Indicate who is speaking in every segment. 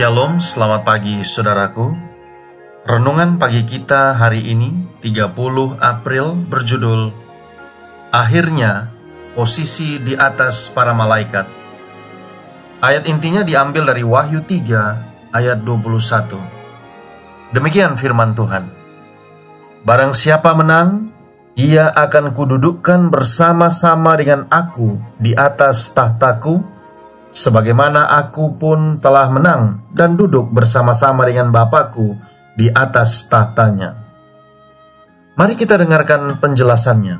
Speaker 1: Shalom, selamat pagi saudaraku. Renungan pagi kita hari ini 30 April berjudul Akhirnya posisi di atas para malaikat. Ayat intinya diambil dari Wahyu 3 ayat 21. Demikian firman Tuhan. Barang siapa menang, ia akan kududukkan bersama-sama dengan aku di atas tahtaku sebagaimana aku pun telah menang dan duduk bersama-sama dengan Bapakku di atas tahtanya. Mari kita dengarkan penjelasannya.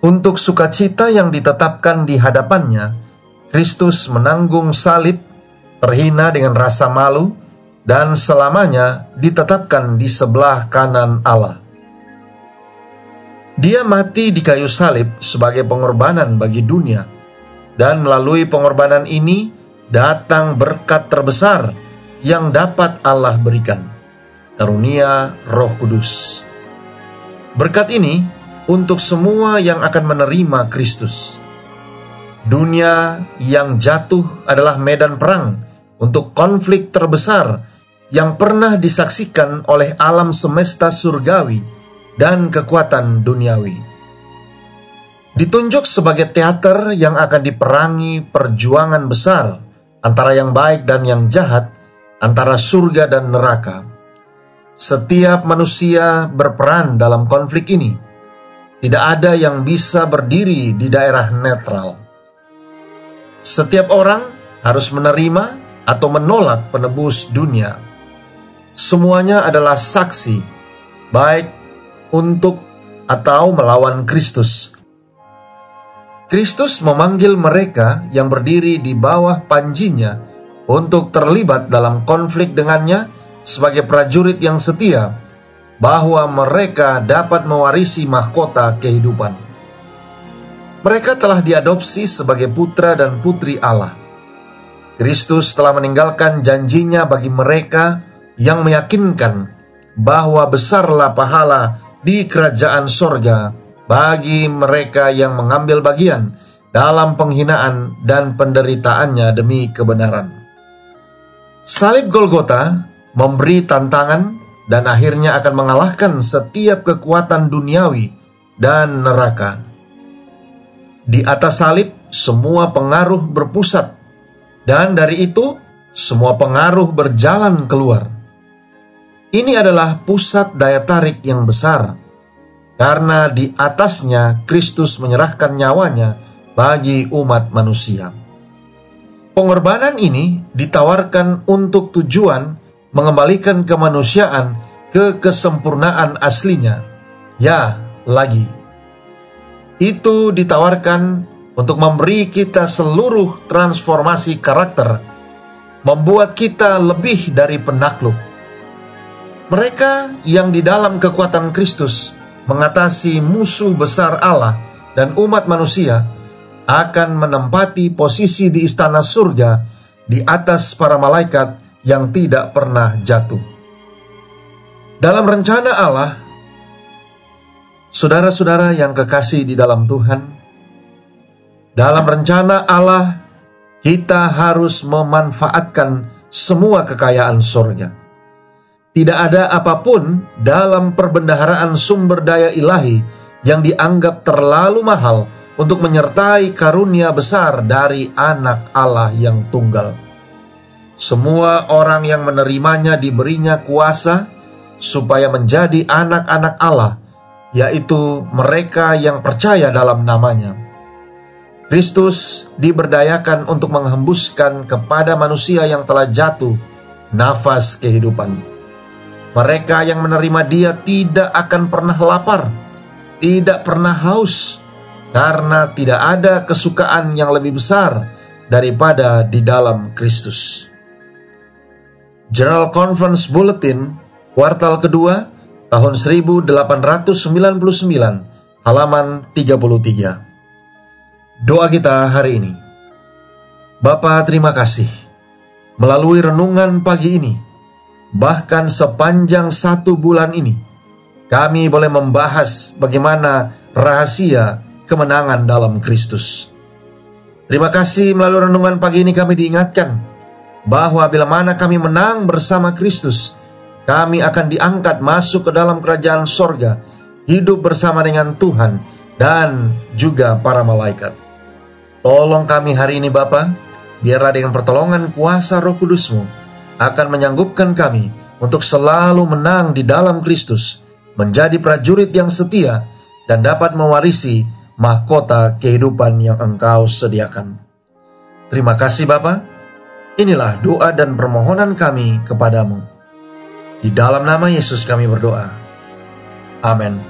Speaker 1: Untuk sukacita yang ditetapkan di hadapannya, Kristus menanggung salib, terhina dengan rasa malu, dan selamanya ditetapkan di sebelah kanan Allah. Dia mati di kayu salib sebagai pengorbanan bagi dunia, dan melalui pengorbanan ini datang berkat terbesar yang dapat Allah berikan, karunia Roh Kudus. Berkat ini untuk semua yang akan menerima Kristus. Dunia yang jatuh adalah medan perang untuk konflik terbesar yang pernah disaksikan oleh alam semesta surgawi dan kekuatan duniawi ditunjuk sebagai teater yang akan diperangi perjuangan besar antara yang baik dan yang jahat, antara surga dan neraka. Setiap manusia berperan dalam konflik ini. Tidak ada yang bisa berdiri di daerah netral. Setiap orang harus menerima atau menolak penebus dunia. Semuanya adalah saksi, baik untuk atau melawan Kristus Kristus memanggil mereka yang berdiri di bawah panjinya untuk terlibat dalam konflik dengannya sebagai prajurit yang setia, bahwa mereka dapat mewarisi mahkota kehidupan. Mereka telah diadopsi sebagai putra dan putri Allah. Kristus telah meninggalkan janjinya bagi mereka yang meyakinkan bahwa besarlah pahala di kerajaan sorga bagi mereka yang mengambil bagian dalam penghinaan dan penderitaannya demi kebenaran. Salib Golgota memberi tantangan dan akhirnya akan mengalahkan setiap kekuatan duniawi dan neraka. Di atas salib, semua pengaruh berpusat, dan dari itu semua pengaruh berjalan keluar. Ini adalah pusat daya tarik yang besar karena di atasnya Kristus menyerahkan nyawanya bagi umat manusia. Pengorbanan ini ditawarkan untuk tujuan mengembalikan kemanusiaan ke kesempurnaan aslinya. Ya, lagi. Itu ditawarkan untuk memberi kita seluruh transformasi karakter, membuat kita lebih dari penakluk. Mereka yang di dalam kekuatan Kristus mengatasi musuh besar Allah dan umat manusia akan menempati posisi di istana surga di atas para malaikat yang tidak pernah jatuh. Dalam rencana Allah, saudara-saudara yang kekasih di dalam Tuhan, dalam rencana Allah kita harus memanfaatkan semua kekayaan surga. Tidak ada apa pun dalam perbendaharaan sumber daya ilahi yang dianggap terlalu mahal untuk menyertai karunia besar dari anak Allah yang tunggal. Semua orang yang menerimanya diberinya kuasa supaya menjadi anak-anak Allah, yaitu mereka yang percaya dalam namanya. Kristus diberdayakan untuk menghembuskan kepada manusia yang telah jatuh nafas kehidupan. Mereka yang menerima Dia tidak akan pernah lapar, tidak pernah haus, karena tidak ada kesukaan yang lebih besar daripada di dalam Kristus. General Conference Bulletin kuartal kedua tahun 1899 halaman 33. Doa kita hari ini. Bapa terima kasih melalui renungan pagi ini bahkan sepanjang satu bulan ini kami boleh membahas bagaimana rahasia kemenangan dalam Kristus. Terima kasih melalui renungan pagi ini kami diingatkan bahwa bila mana kami menang bersama Kristus, kami akan diangkat masuk ke dalam kerajaan sorga, hidup bersama dengan Tuhan dan juga para malaikat. Tolong kami hari ini Bapa, biarlah dengan pertolongan kuasa roh kudusmu akan menyanggupkan kami untuk selalu menang di dalam Kristus, menjadi prajurit yang setia dan dapat mewarisi mahkota kehidupan yang engkau sediakan. Terima kasih Bapa. Inilah doa dan permohonan kami kepadamu. Di dalam nama Yesus kami berdoa. Amin.